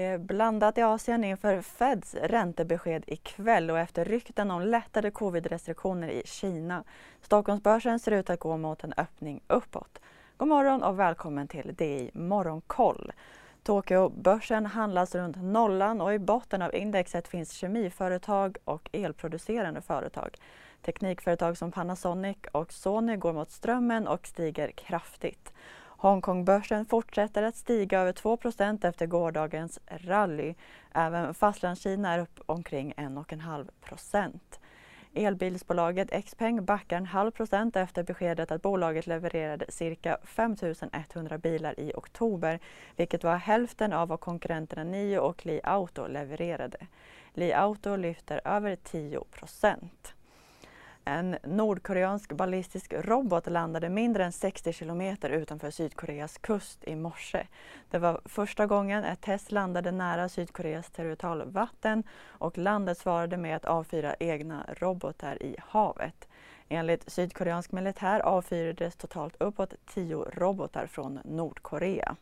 Det är blandat i Asien inför Feds räntebesked ikväll och efter rykten om lättade covid-restriktioner i Kina. Stockholmsbörsen ser ut att gå mot en öppning uppåt. God morgon och välkommen till DI Morgonkoll. Tokyobörsen handlas runt nollan och i botten av indexet finns kemiföretag och elproducerande företag. Teknikföretag som Panasonic och Sony går mot strömmen och stiger kraftigt. Hongkongbörsen fortsätter att stiga över 2% efter gårdagens rally. Även Fastlandskina är upp omkring 1,5% Elbilsbolaget Xpeng backar en halv procent efter beskedet att bolaget levererade cirka 5 100 bilar i oktober, vilket var hälften av vad konkurrenterna Nio och Li Auto levererade. Li Auto lyfter över 10 en nordkoreansk ballistisk robot landade mindre än 60 kilometer utanför Sydkoreas kust i morse. Det var första gången ett test landade nära Sydkoreas territorialvatten och landet svarade med att avfyra egna robotar i havet. Enligt sydkoreansk militär avfyrades totalt uppåt tio robotar från Nordkorea.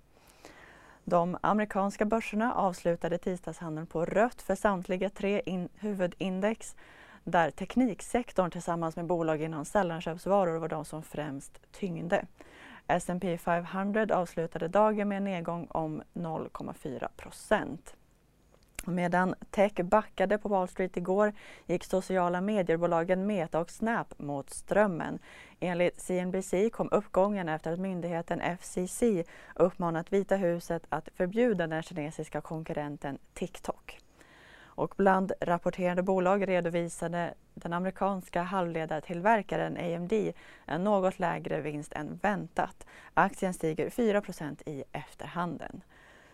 De amerikanska börserna avslutade tisdagshandeln på rött för samtliga tre huvudindex där tekniksektorn tillsammans med bolag inom sällanköpsvaror var de som främst tyngde. S&P 500 avslutade dagen med en nedgång om 0,4 procent. Medan tech backade på Wall Street igår gick sociala mediebolagen Meta och Snap mot strömmen. Enligt CNBC kom uppgången efter att myndigheten FCC uppmanat Vita huset att förbjuda den kinesiska konkurrenten TikTok. Och bland rapporterande bolag redovisade den amerikanska halvledartillverkaren AMD en något lägre vinst än väntat. Aktien stiger 4% i efterhanden.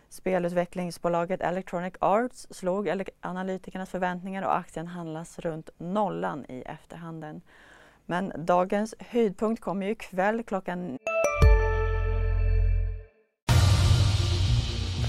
Spelutvecklingsbolaget Electronic Arts slog analytikernas förväntningar och aktien handlas runt nollan i efterhanden. Men dagens höjdpunkt kommer ju ikväll klockan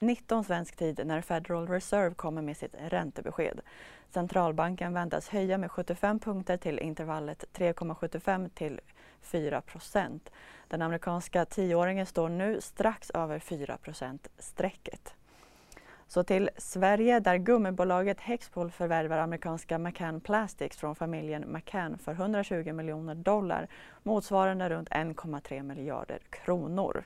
19 svensk tid när Federal Reserve kommer med sitt räntebesked. Centralbanken väntas höja med 75 punkter till intervallet 3,75 till 4 procent. Den amerikanska tioåringen står nu strax över 4% strecket. Så till Sverige där gummibolaget Hexpol förvärvar amerikanska McCann Plastics från familjen McCann för 120 miljoner dollar motsvarande runt 1,3 miljarder kronor.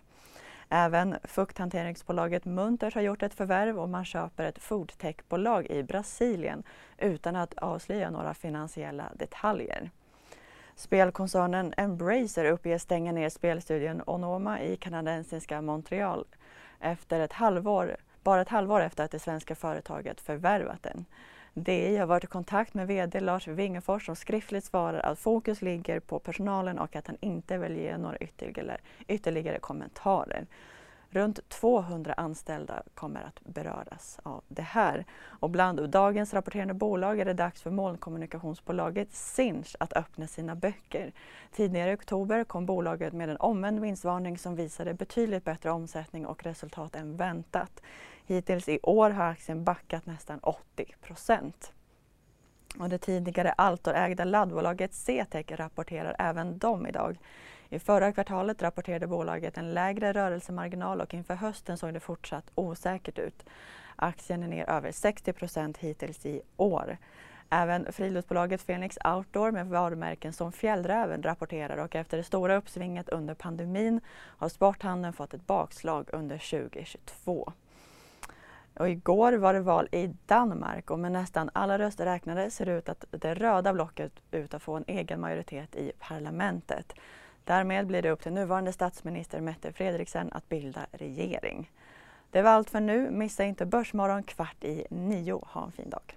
Även fukthanteringsbolaget Munters har gjort ett förvärv och man köper ett foodtechbolag i Brasilien utan att avslöja några finansiella detaljer. Spelkoncernen Embracer uppger stänga ner spelstudion Onoma i kanadensiska Montreal efter ett halvår, bara ett halvår efter att det svenska företaget förvärvat den. DI har varit i kontakt med VD Lars Wingefors som skriftligt svarar att fokus ligger på personalen och att han inte vill ge några ytterligare, ytterligare kommentarer. Runt 200 anställda kommer att beröras av det här. Och bland dagens rapporterande bolag är det dags för molnkommunikationsbolaget Sinch att öppna sina böcker. Tidigare i oktober kom bolaget med en omvänd vinstvarning som visade betydligt bättre omsättning och resultat än väntat. Hittills i år har aktien backat nästan 80 procent. Och det tidigare Altor-ägda laddbolaget CTEC rapporterar även de idag. I förra kvartalet rapporterade bolaget en lägre rörelsemarginal och inför hösten såg det fortsatt osäkert ut. Aktien är ner över 60 procent hittills i år. Även friluftsbolaget Phoenix Outdoor med varumärken som Fjällräven rapporterar och efter det stora uppsvinget under pandemin har sporthandeln fått ett bakslag under 2022. Och igår var det val i Danmark och med nästan alla röster räknade ser det ut att det röda blocket ut att få en egen majoritet i parlamentet. Därmed blir det upp till nuvarande statsminister Mette Frederiksen att bilda regering. Det var allt för nu. Missa inte Börsmorgon kvart i nio. Ha en fin dag.